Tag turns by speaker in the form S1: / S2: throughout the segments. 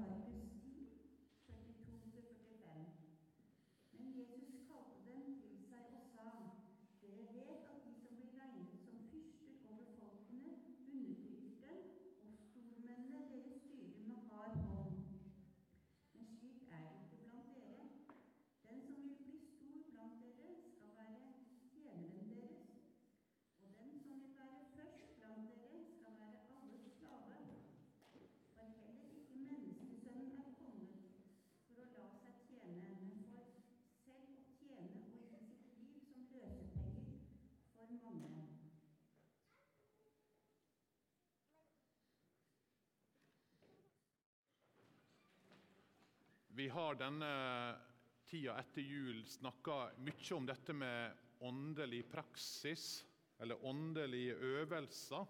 S1: life. Vi har denne tida etter jul snakka mye om dette med åndelig praksis, eller åndelige øvelser.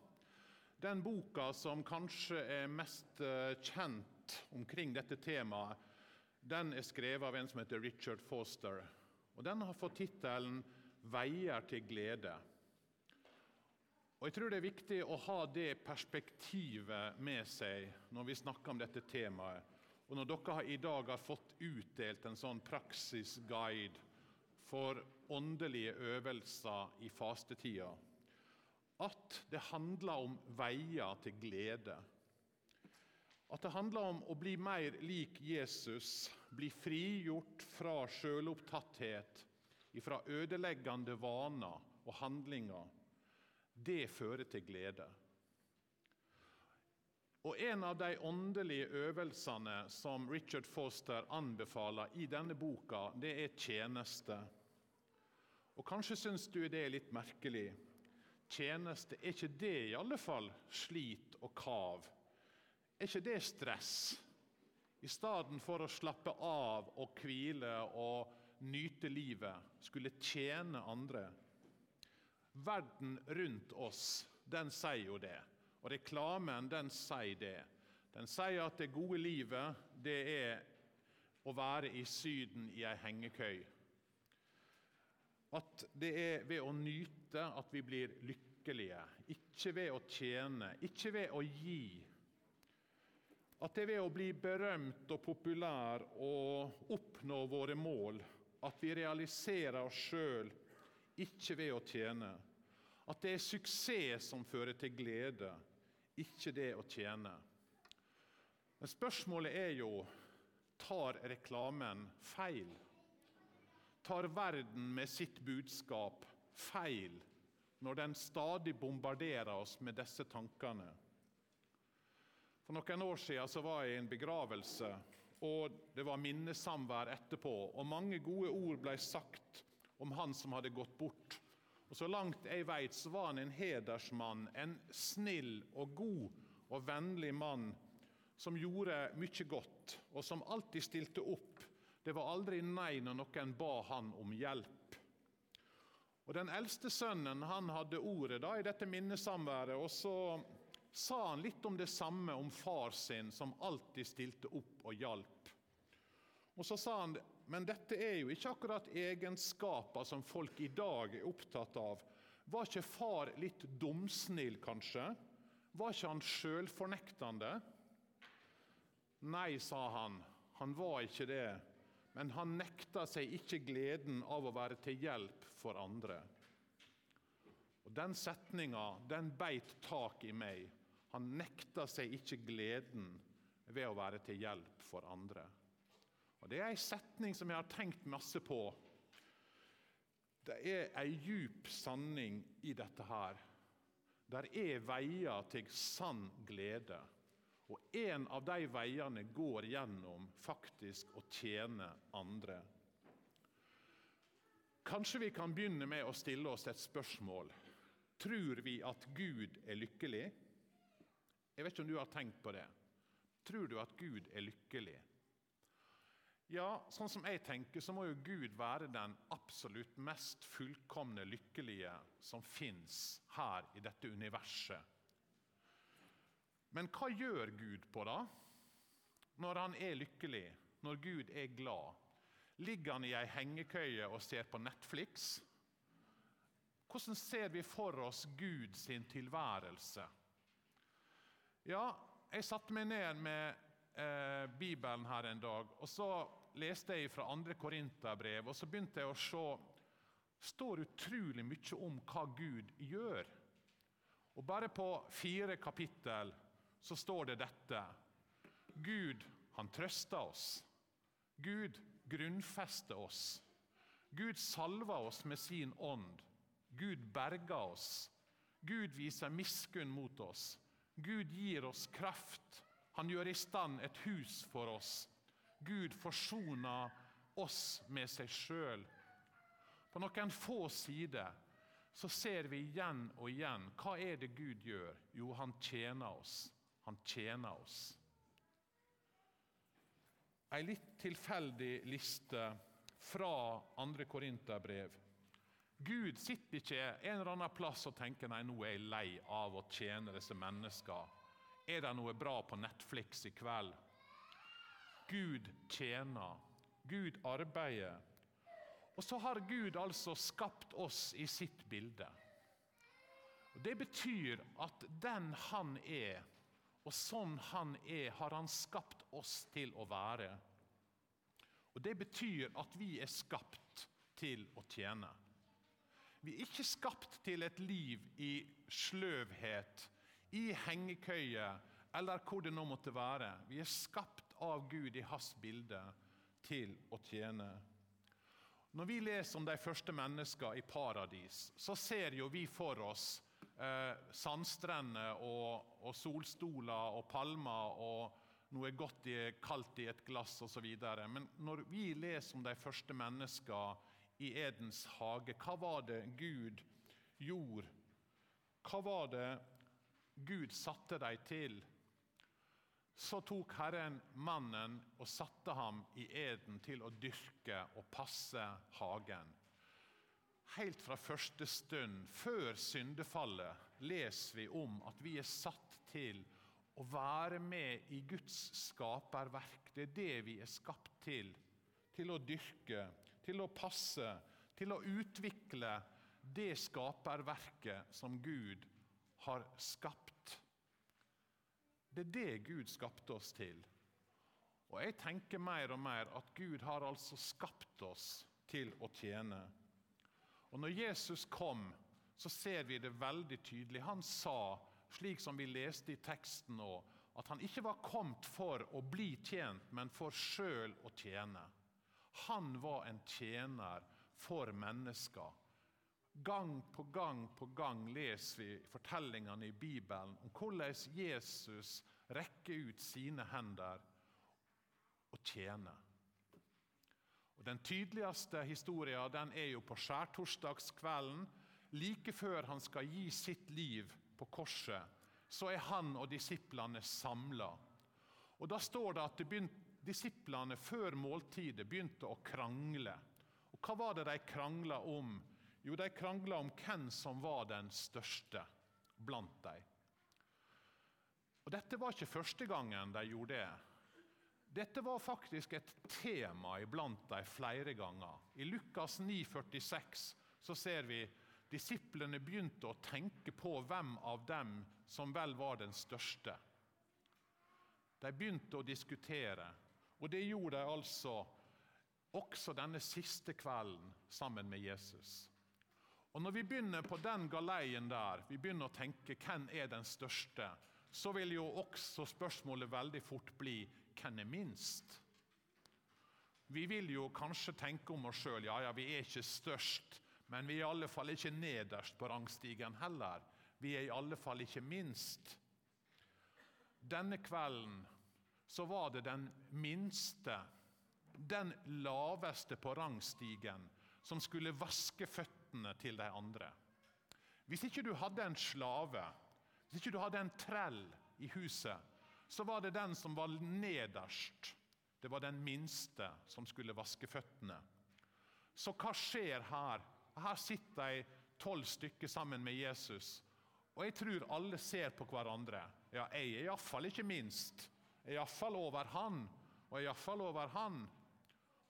S1: Den boka som kanskje er mest eh, kjent omkring dette temaet, den er skrevet av en som heter Richard Foster. Og Den har fått tittelen 'Veier til glede'. Og Jeg tror det er viktig å ha det perspektivet med seg når vi snakker om dette temaet. Og når dere i dag har fått utdelt en sånn praksisguide for åndelige øvelser i fastetida, at det handler om veier til glede. At det handler om å bli mer lik Jesus, bli frigjort fra sjølopptatthet, fra ødeleggende vaner og handlinger. Det fører til glede. Og En av de åndelige øvelsene som Richard Foster anbefaler i denne boka, det er tjeneste. Og Kanskje syns du det er litt merkelig. Tjeneste, er ikke det i alle fall slit og kav? Er ikke det stress? I stedet for å slappe av og hvile og nyte livet, skulle tjene andre. Verden rundt oss, den sier jo det. Og reklamen, den sier det. Den sier at det gode livet, det er å være i Syden i ei hengekøy. At det er ved å nyte at vi blir lykkelige, ikke ved å tjene, ikke ved å gi. At det er ved å bli berømt og populær og oppnå våre mål, at vi realiserer oss sjøl, ikke ved å tjene. At det er suksess som fører til glede, ikke det å tjene. Men spørsmålet er jo tar reklamen feil tar verden med sitt budskap feil når den stadig bombarderer oss med disse tankene. For Noen år siden var jeg i en begravelse, og det var minnesamvær etterpå. og Mange gode ord ble sagt om han som hadde gått bort. Og Så langt jeg vet, så var han en hedersmann, en snill og god og vennlig mann som gjorde mye godt, og som alltid stilte opp det var aldri nei når noen ba han om hjelp. Og Den eldste sønnen han hadde ordet da i dette minnesamværet, og så sa han litt om det samme om far sin, som alltid stilte opp og hjalp. Og Så sa han men dette er jo ikke akkurat egenskaper som folk i dag er opptatt av. Var ikke far litt dumsnill, kanskje? Var ikke han sjølfornektende? Nei, sa han. Han var ikke det men han nekta seg ikke gleden av å være til hjelp for andre. Og Den setninga den beit tak i meg. Han nekta seg ikke gleden ved å være til hjelp for andre. Og Det er ei setning som jeg har tenkt masse på. Det er ei djup sanning i dette her. Der er veier til sann glede. Og en av de veiene går gjennom faktisk å tjene andre. Kanskje vi kan begynne med å stille oss et spørsmål. Tror vi at Gud er lykkelig? Jeg vet ikke om du har tenkt på det. Tror du at Gud er lykkelig? Ja, sånn som jeg tenker, så må jo Gud være den absolutt mest fullkomne lykkelige som fins her i dette universet men hva gjør Gud på da? Når han er lykkelig, når Gud er glad? Ligger han i ei hengekøye og ser på Netflix? Hvordan ser vi for oss Gud sin tilværelse? Ja, jeg satte meg ned med eh, Bibelen her en dag, og så leste jeg fra andre Korinterbrev, og så begynte jeg å se står utrolig mye om hva Gud gjør. Og Bare på fire kapittel så står det dette. Gud, han trøster oss. Gud grunnfester oss. Gud salver oss med sin ånd. Gud berger oss. Gud viser miskunn mot oss. Gud gir oss kraft. Han gjør i stand et hus for oss. Gud forsoner oss med seg sjøl. På noen få sider så ser vi igjen og igjen hva er det Gud gjør? Jo, han tjener oss. Han tjener oss. ei litt tilfeldig liste fra andre Korinterbrev. Gud sitter ikke en eller annen plass og tenker nei, nå er jeg lei av å tjene disse menneskene. Er det noe bra på Netflix i kveld? Gud tjener. Gud arbeider. Og så har Gud altså skapt oss i sitt bilde. Det betyr at den han er, og sånn han er, har han skapt oss til å være. Og Det betyr at vi er skapt til å tjene. Vi er ikke skapt til et liv i sløvhet, i hengekøye eller hvor det nå måtte være. Vi er skapt av Gud i hans bilde til å tjene. Når vi leser om de første menneskene i paradis, så ser jo vi for oss eh, sandstrender og, og, solstoler og palmer og noe godt i, kaldt i et glass osv. Men når vi leser om de første menneskene i Edens hage, hva var det Gud gjorde? Hva var det Gud satte dem til? Så tok Herren mannen og satte ham i eden til å dyrke og passe hagen helt fra første stund, før syndefallet, leser vi om at vi er satt til å være med i Guds skaperverk. Det er det vi er skapt til. Til å dyrke, til å passe, til å utvikle det skaperverket som Gud har skapt. Det er det Gud skapte oss til. Og jeg tenker mer og mer at Gud har altså skapt oss til å tjene. Og Når Jesus kom, så ser vi det veldig tydelig. Han sa, slik som vi leste i teksten nå, at han ikke var kommet for å bli tjent, men for sjøl å tjene. Han var en tjener for mennesker. Gang på gang på gang leser vi fortellingene i Bibelen om hvordan Jesus rekker ut sine hender og tjener. Den tydeligste historien den er jo på skjærtorsdagskvelden. Like før han skal gi sitt liv på korset, så er han og disiplene samla. Og Da står det at disiplene før måltidet begynte å krangle. Og Hva var det de krangla om? Jo, de krangla om hvem som var den største blant dem. Og Dette var ikke første gangen de gjorde det. Dette var faktisk et tema iblant dem flere ganger. I Lukas 9, 46 så ser vi disiplene begynte å tenke på hvem av dem som vel var den største. De begynte å diskutere, og det gjorde de altså også denne siste kvelden sammen med Jesus. Og Når vi begynner på den galeien der, vi begynner å tenke hvem er den største, så vil jo også spørsmålet veldig fort bli hvem er minst? Vi vil jo kanskje tenke om oss sjøl ja, ja, vi er ikke størst, men vi er i alle fall ikke nederst på rangstigen heller. Vi er i alle fall ikke minst. Denne kvelden så var det den minste, den laveste på rangstigen, som skulle vaske føttene til de andre. Hvis ikke du hadde en slave, hvis ikke du hadde en trell i huset, så var det den som var nederst. Det var den minste som skulle vaske føttene. Så hva skjer her? Her sitter de tolv stykker sammen med Jesus. Og jeg tror alle ser på hverandre. Ja, jeg er iallfall ikke minst. Jeg er iallfall over han, og iallfall over han.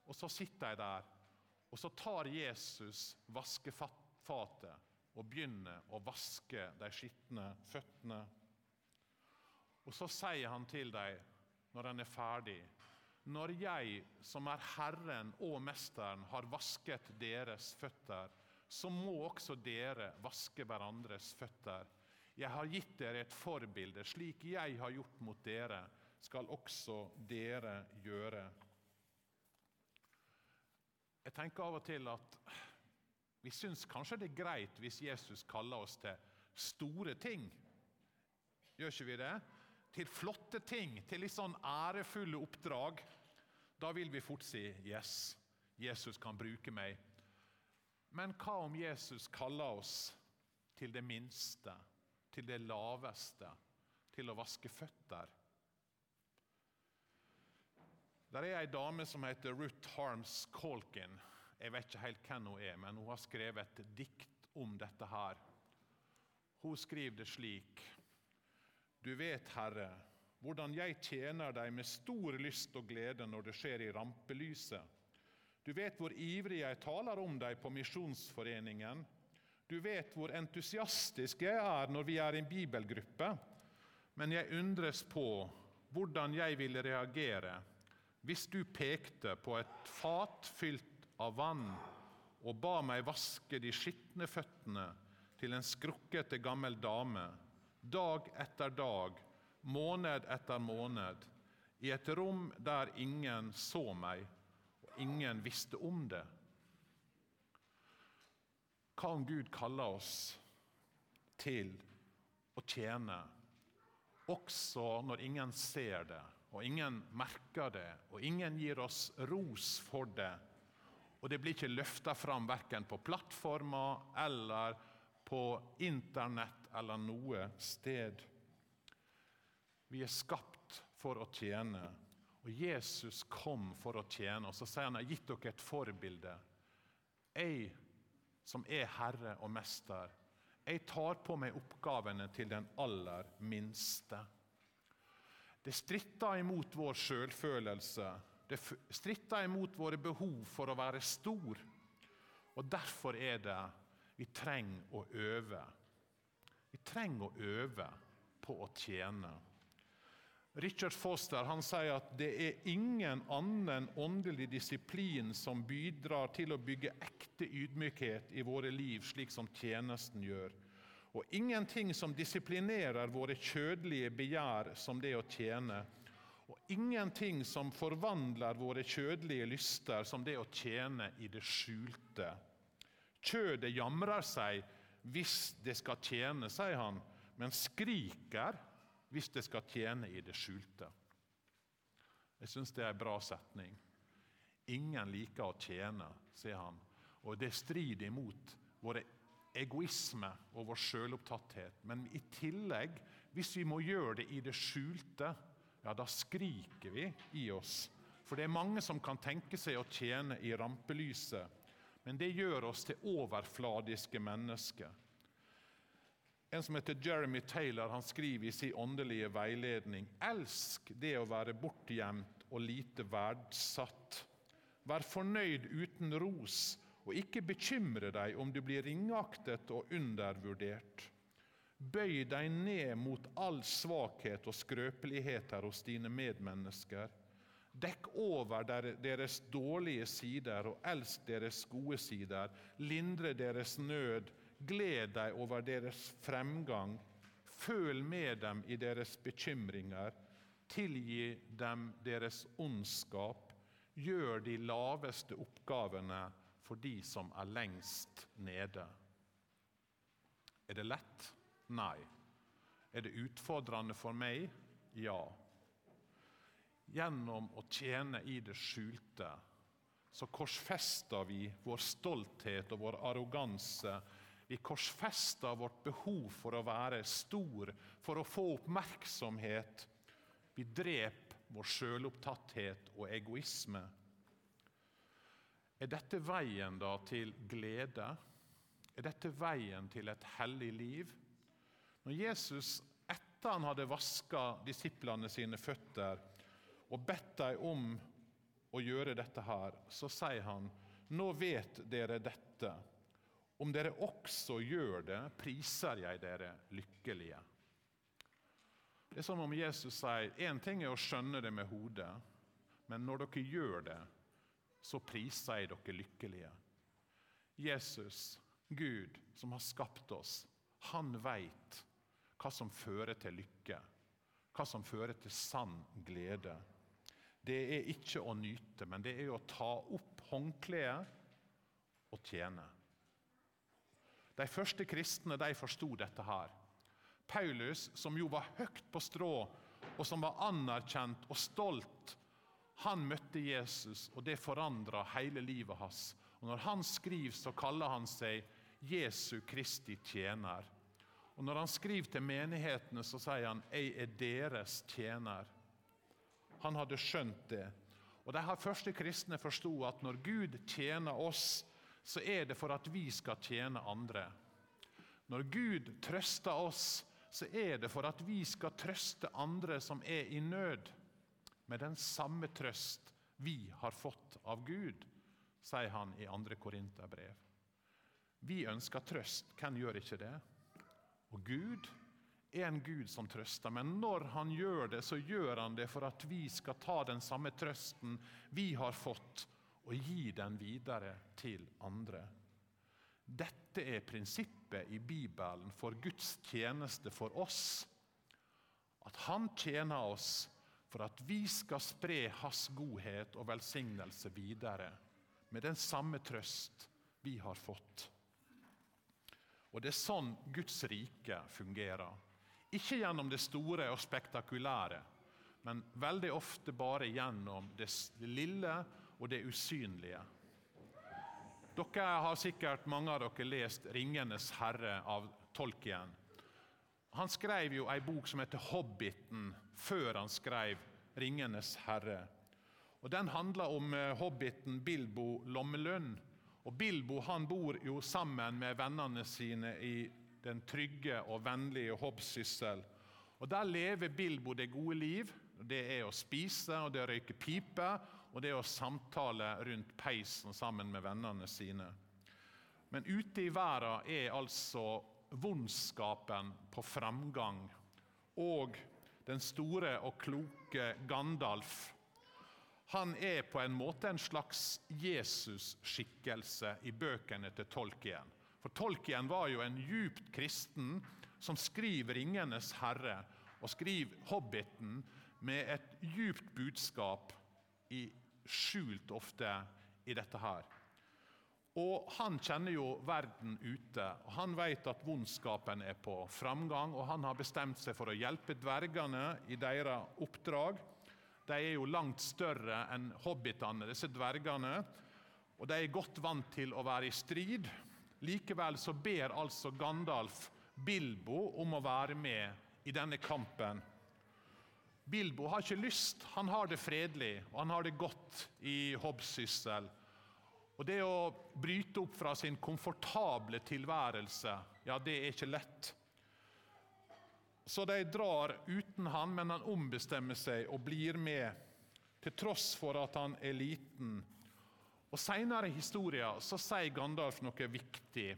S1: Og så sitter de der, og så tar Jesus vaskefatet og begynner å vaske de skitne føttene. Og så sier han til dem når han er ferdig Når jeg, som er Herren og Mesteren, har vasket deres føtter, så må også dere vaske hverandres føtter. Jeg har gitt dere et forbilde. Slik jeg har gjort mot dere, skal også dere gjøre. Jeg tenker av og til at vi syns kanskje det er greit hvis Jesus kaller oss til store ting. Gjør ikke vi det? til flotte ting, til litt sånn ærefulle oppdrag, da vil vi fort si 'yes, Jesus kan bruke meg'. Men hva om Jesus kaller oss til det minste, til det laveste, til å vaske føtter? Der er ei dame som heter Ruth Harms Colkin. Jeg vet ikke helt hvem hun er, men hun har skrevet et dikt om dette her. Hun skriver det slik. Du vet, Herre, hvordan jeg tjener deg med stor lyst og glede når det skjer i rampelyset. Du vet hvor ivrig jeg taler om deg på Misjonsforeningen. Du vet hvor entusiastisk jeg er når vi er i en bibelgruppe. Men jeg undres på hvordan jeg ville reagere hvis du pekte på et fat fylt av vann og ba meg vaske de skitne føttene til en skrukkete gammel dame, dag etter dag, måned etter måned, i et rom der ingen så meg, og ingen visste om det. Hva om Gud kaller oss til å tjene, også når ingen ser det, og ingen merker det, og ingen gir oss ros for det? Og det blir ikke løfta fram verken på plattformer eller på Internett eller noe sted. Vi er skapt for å tjene, og Jesus kom for å tjene. Og så sier han har gitt dere et forbilde. Jeg som er herre og mester, jeg tar på meg oppgavene til den aller minste. Det stritter imot vår sjølfølelse. Det stritter imot våre behov for å være stor. Og Derfor er det vi trenger å øve. Vi trenger å øve på å tjene. Richard Foster han sier at det er ingen annen åndelig disiplin som bidrar til å bygge ekte ydmykhet i våre liv, slik som tjenesten gjør. Og ingenting som disiplinerer våre kjødelige begjær som det å tjene. Og ingenting som forvandler våre kjødelige lyster som det å tjene i det skjulte. Kjødet jamrer seg hvis det skal tjene, sier han, men skriker hvis det skal tjene i det skjulte. Jeg syns det er en bra setning. Ingen liker å tjene, sier han. Og det strider imot vår egoisme og vår sjølopptatthet. Men i tillegg, hvis vi må gjøre det i det skjulte, ja, da skriker vi i oss. For det er mange som kan tenke seg å tjene i rampelyset, men det gjør oss til overfladiske mennesker. En som heter Jeremy Taylor, han skriver i sin åndelige veiledning Elsk det å være bortgjemt og lite verdsatt. Vær fornøyd uten ros, og ikke bekymre deg om du blir ringaktet og undervurdert. Bøy deg ned mot all svakhet og skrøpeligheter hos dine medmennesker. Dekk over deres dårlige sider og elsk deres gode sider. Lindre deres nød Gled deg over deres fremgang. Føl med dem i deres bekymringer. Tilgi dem deres ondskap. Gjør de laveste oppgavene for de som er lengst nede. Er det lett? Nei. Er det utfordrende for meg? Ja. Gjennom å tjene i det skjulte så korsfester vi vår stolthet og vår arroganse vi korsfester vårt behov for å være stor, for å få oppmerksomhet. Vi dreper vår sjølopptatthet og egoisme. Er dette veien da til glede? Er dette veien til et hellig liv? Når Jesus, etter han hadde vaska disiplene sine føtter og bedt dem om å gjøre dette her, så sier han, nå vet dere dette om dere også gjør det, priser jeg dere lykkelige. Det er som om Jesus sier én ting er å skjønne det med hodet, men når dere gjør det, så priser jeg dere lykkelige. Jesus, Gud, som har skapt oss, han veit hva som fører til lykke, hva som fører til sann glede. Det er ikke å nyte, men det er å ta opp håndkleet og tjene. De første kristne de forsto dette her. Paulus, som jo var høyt på strå, og som var anerkjent og stolt, han møtte Jesus, og det forandra hele livet hans. Og Når han skriver, så kaller han seg Jesu Kristi tjener. Og Når han skriver til menighetene, så sier han 'Jeg er deres tjener'. Han hadde skjønt det. Og De her første kristne forsto at når Gud tjener oss, så er det for at vi skal tjene andre. Når Gud trøster oss, så er det for at vi skal trøste andre som er i nød, med den samme trøst vi har fått av Gud, sier han i 2. Korinterbrev. Vi ønsker trøst. Hvem gjør ikke det? Og Gud er en Gud som trøster, men når han gjør det, så gjør han det for at vi skal ta den samme trøsten vi har fått, og gi den videre til andre. Dette er prinsippet i Bibelen for Guds tjeneste for oss. At Han tjener oss for at vi skal spre Hans godhet og velsignelse videre med den samme trøst vi har fått. Og Det er sånn Guds rike fungerer. Ikke gjennom det store og spektakulære, men veldig ofte bare gjennom det lille og det usynlige. Dere har sikkert mange av dere lest 'Ringenes herre' av Tolkien. Han skrev jo ei bok som heter 'Hobbiten' før han skrev 'Ringenes herre'. Og Den handler om eh, hobbiten Bilbo Lommelund. Og Bilbo han bor jo sammen med vennene sine i den trygge og vennlige Hobbsyssel. Og Der lever Bilbo det gode liv. Det er å spise og det er å røyke pipe og det er å samtale rundt peisen sammen med vennene sine. Men ute i verden er altså vondskapen på framgang. Og den store og kloke Gandalf han er på en måte en slags Jesus-skikkelse i bøkene til Tolkien. For Tolkien var jo en djupt kristen som skriver 'Ringenes herre' og skriver 'Hobbiten' med et djupt budskap i skjult ofte i dette her. Og Han kjenner jo verden ute. og Han vet at vondskapen er på framgang, og han har bestemt seg for å hjelpe dvergene i deres oppdrag. De er jo langt større enn hobbitene, disse dvergene, og de er godt vant til å være i strid. Likevel så ber altså Gandalf Bilbo om å være med i denne kampen. Bilbo har ikke lyst, han har det fredelig og han har det godt i hobbsyssel. Og Det å bryte opp fra sin komfortable tilværelse, ja, det er ikke lett. Så de drar uten han, men han ombestemmer seg og blir med, til tross for at han er liten. Og Senere i historien så sier Gandalf noe viktig.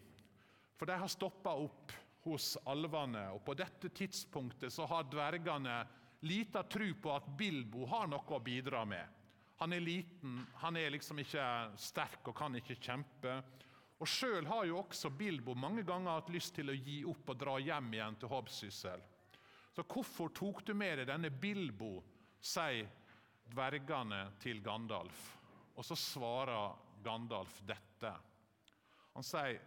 S1: For de har stoppa opp hos alvene, og på dette tidspunktet så har dvergene lita tro på at Bilbo har noe å bidra med. Han er liten, han er liksom ikke sterk og kan ikke kjempe. Og Sjøl har jo også Bilbo mange ganger hatt lyst til å gi opp og dra hjem igjen til Hobbsyssel. Så hvorfor tok du med deg denne Bilbo, sier dvergene til Gandalf. Og så svarer Gandalf dette. Han sier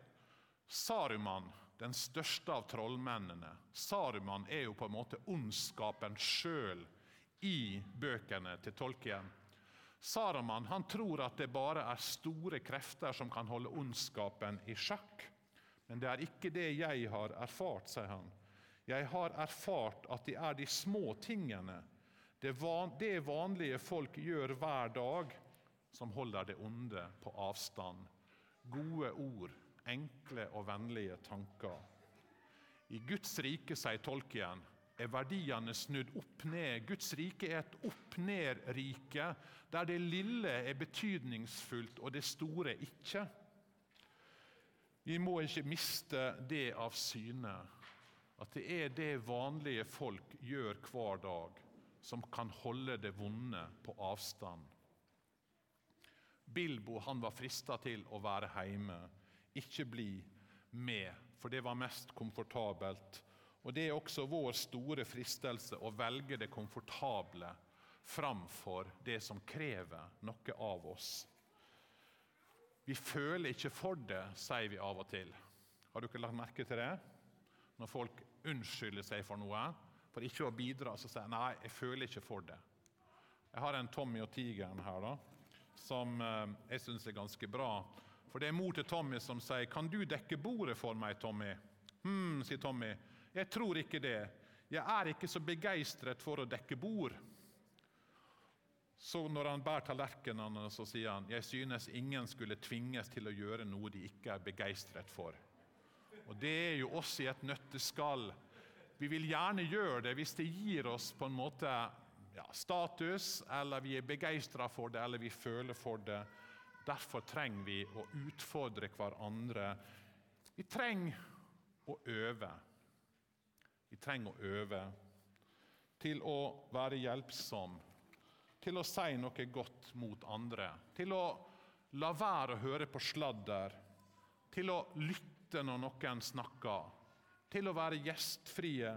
S1: Saruman den største av trollmennene. Saruman er jo på en måte ondskapen sjøl i bøkene til Tolkien. Saruman han tror at det bare er store krefter som kan holde ondskapen i sjakk. Men det er ikke det jeg har erfart, sier han. Jeg har erfart at det er de små tingene, det vanlige folk gjør hver dag, som holder det onde på avstand. Gode ord enkle og vennlige tanker. I Guds rike, sier Tolkien, er verdiene snudd opp ned. Guds rike er et opp-ned-rike, der det lille er betydningsfullt og det store ikke. Vi må ikke miste det av syne, at det er det vanlige folk gjør hver dag, som kan holde det vonde på avstand. Bilbo han var frista til å være hjemme ikke bli med, for det var mest komfortabelt. Og Det er også vår store fristelse å velge det komfortable framfor det som krever noe av oss. Vi føler ikke for det, sier vi av og til. Har dere lagt merke til det? Når folk unnskylder seg for noe, for ikke å bidra, så sier de nei, jeg føler ikke for det. Jeg har en Tommy og tigeren her da, som eh, jeg syns er ganske bra. For det er mor til Tommy som sier 'Kan du dekke bordet for meg, Tommy?' Hm, sier Tommy. 'Jeg tror ikke det. Jeg er ikke så begeistret for å dekke bord.' Så når han bærer tallerkenene, så sier han jeg synes ingen skulle tvinges til å gjøre noe de ikke er begeistret for. Og Det er jo oss i et nøtteskall. Vi vil gjerne gjøre det hvis det gir oss på en måte ja, status, eller vi er begeistra for det, eller vi føler for det. Derfor trenger vi å utfordre hverandre. Vi trenger å øve. Vi trenger å øve til å være hjelpsom, til å si noe godt mot andre, til å la være å høre på sladder, til å lytte når noen snakker, til å være gjestfrie,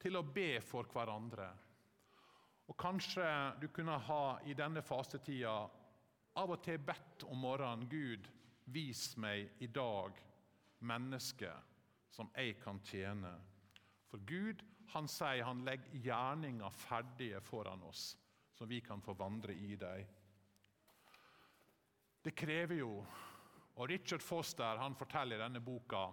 S1: til å be for hverandre. Og Kanskje du kunne ha i denne fastetida av og til bedt om morgenen Gud, vis meg i dag mennesket som jeg kan tjene. For Gud han sier han legger gjerninger ferdige foran oss, så vi kan få vandre i dem. Det krever jo og Richard Foster han forteller i denne boka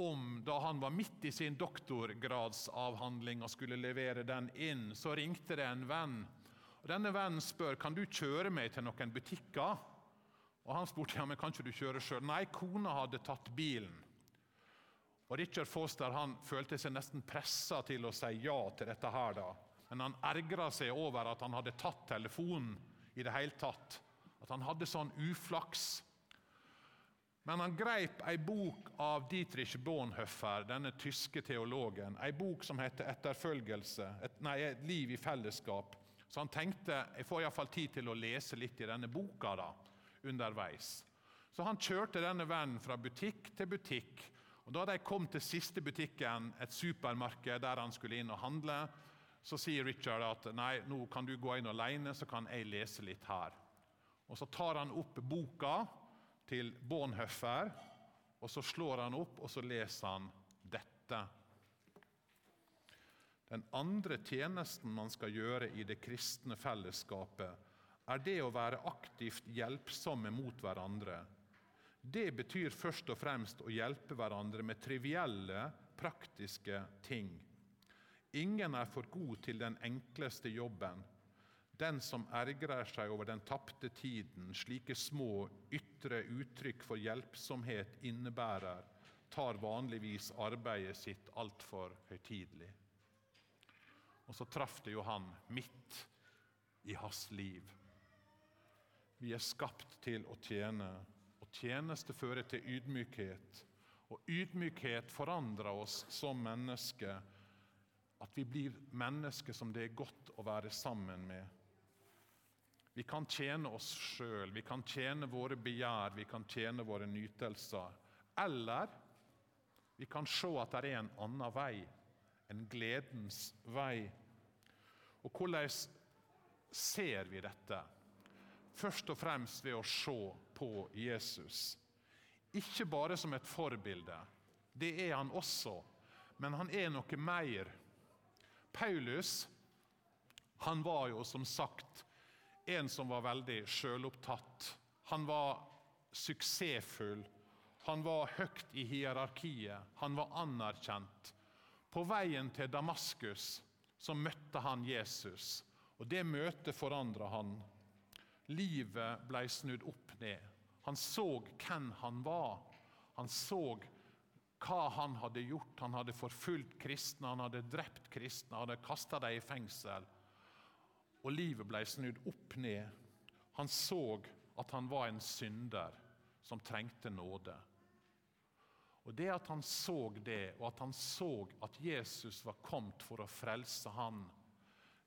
S1: om da han var midt i sin doktorgradsavhandling og skulle levere den inn, så ringte det en venn. Og Denne vennen spør kan du kjøre meg til noen butikker. Og Han spurte ja, men kan ikke du kjøre sjøl. Nei, kona hadde tatt bilen. Og Richard Foster han følte seg nesten pressa til å si ja til dette. her da. Men han ergra seg over at han hadde tatt telefonen i det hele tatt. At han hadde sånn uflaks. Men han greip ei bok av Dietrich Bonhoeffer, denne tyske teologen. Ei bok som heter 'Etterfølgelse', et, nei, 'Et liv i fellesskap'. Så han tenkte jeg får iallfall tid til å lese litt i denne boka da, underveis. Så han kjørte denne vennen fra butikk til butikk og Da de kom til siste butikken, et supermarked der han skulle inn og handle, så sier Richard at nei, nå kan du gå inn alene, så kan jeg lese litt her. Og Så tar han opp boka til Bonhoeffer, og så slår han opp, og så leser han dette. Den andre tjenesten man skal gjøre i det kristne fellesskapet, er det å være aktivt hjelpsomme mot hverandre det betyr først og fremst å hjelpe hverandre med trivielle, praktiske ting. Ingen er for god til den enkleste jobben. Den som ergrer seg over den tapte tiden slike små ytre uttrykk for hjelpsomhet innebærer, tar vanligvis arbeidet sitt altfor høytidelig. Og så traff det jo han midt i hans liv. Vi er skapt til å tjene tjeneste fører til ydmykhet. Og ydmykhet forandrer oss som mennesker. At vi blir mennesker som det er godt å være sammen med. Vi kan tjene oss sjøl, vi kan tjene våre begjær, vi kan tjene våre nytelser. Eller vi kan se at det er en annen vei, en gledens vei. Og hvordan ser vi dette? Først og fremst ved å se på Jesus. Ikke bare som et forbilde. Det er han også. Men han er noe mer. Paulus han var jo som sagt en som var veldig sjølopptatt. Han var suksessfull. Han var høyt i hierarkiet. Han var anerkjent. På veien til Damaskus så møtte han Jesus, og det møtet forandra han Livet ble snudd opp ned. Han så hvem han var. Han så hva han hadde gjort. Han hadde forfulgt kristne, han hadde drept kristne, han hadde kasta dem i fengsel. Og livet ble snudd opp ned. Han så at han var en synder som trengte nåde. Og Det at han så det, og at han så at Jesus var kommet for å frelse han,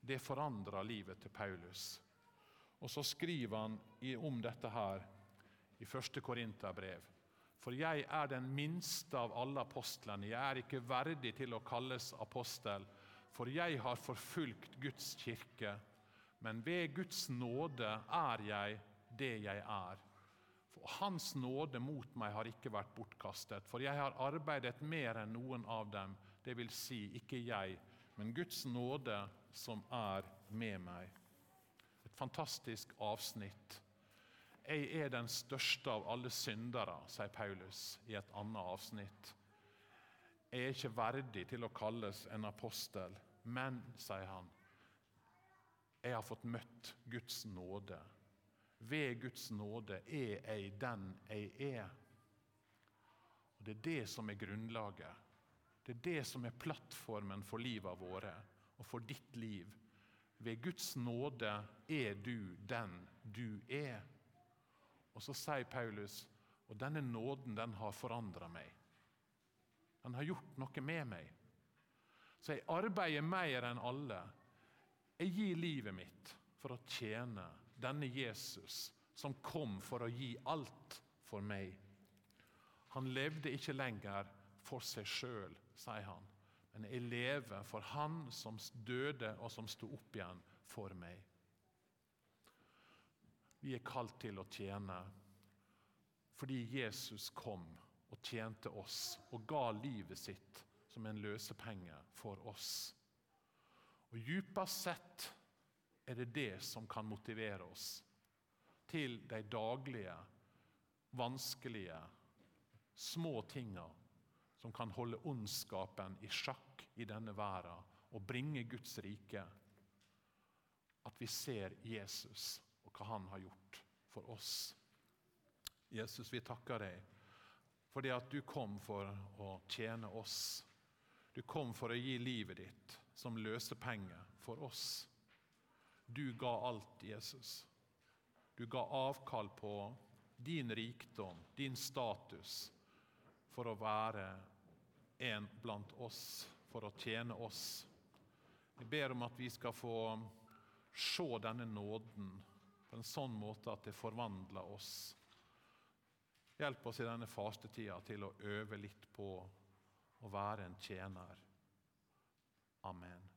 S1: det forandra livet til Paulus. Og så skriver han om dette her i 1. Korinterbrev. For jeg er den minste av alle apostlene. Jeg er ikke verdig til å kalles apostel, for jeg har forfulgt Guds kirke. Men ved Guds nåde er jeg det jeg er. For Hans nåde mot meg har ikke vært bortkastet, for jeg har arbeidet mer enn noen av dem. Det vil si, ikke jeg, men Guds nåde som er med meg Et fantastisk avsnitt. Jeg er den største av alle syndere, sier Paulus i et annet avsnitt. Jeg er ikke verdig til å kalles en apostel, men, sier han, jeg har fått møtt Guds nåde. Ved Guds nåde er jeg den jeg er. Og Det er det som er grunnlaget. Det er det som er plattformen for livet våre og for ditt liv. Ved Guds nåde er du den du er. Og så sier Paulus og denne nåden den har forandra meg. Den har gjort noe med meg. Så jeg arbeider mer enn alle. Jeg gir livet mitt for å tjene denne Jesus som kom for å gi alt for meg. Han levde ikke lenger for seg sjøl, sier han, men jeg lever for Han som døde og som sto opp igjen for meg. Vi er kalt til å tjene fordi Jesus kom og tjente oss og ga livet sitt som en løsepenge for oss. Og Djupest sett er det det som kan motivere oss til de daglige, vanskelige, små tinga som kan holde ondskapen i sjakk i denne verden og bringe Guds rike. At vi ser Jesus og hva han har gjort for oss. Jesus, vi takker deg fordi at du kom for å tjene oss. Du kom for å gi livet ditt som løsepenger for oss. Du ga alt, Jesus. Du ga avkall på din rikdom, din status, for å være en blant oss, for å tjene oss. Jeg ber om at vi skal få se denne nåden på en sånn måte at det forvandler oss Hjelp oss i denne fastetida til å øve litt på å være en tjener. Amen.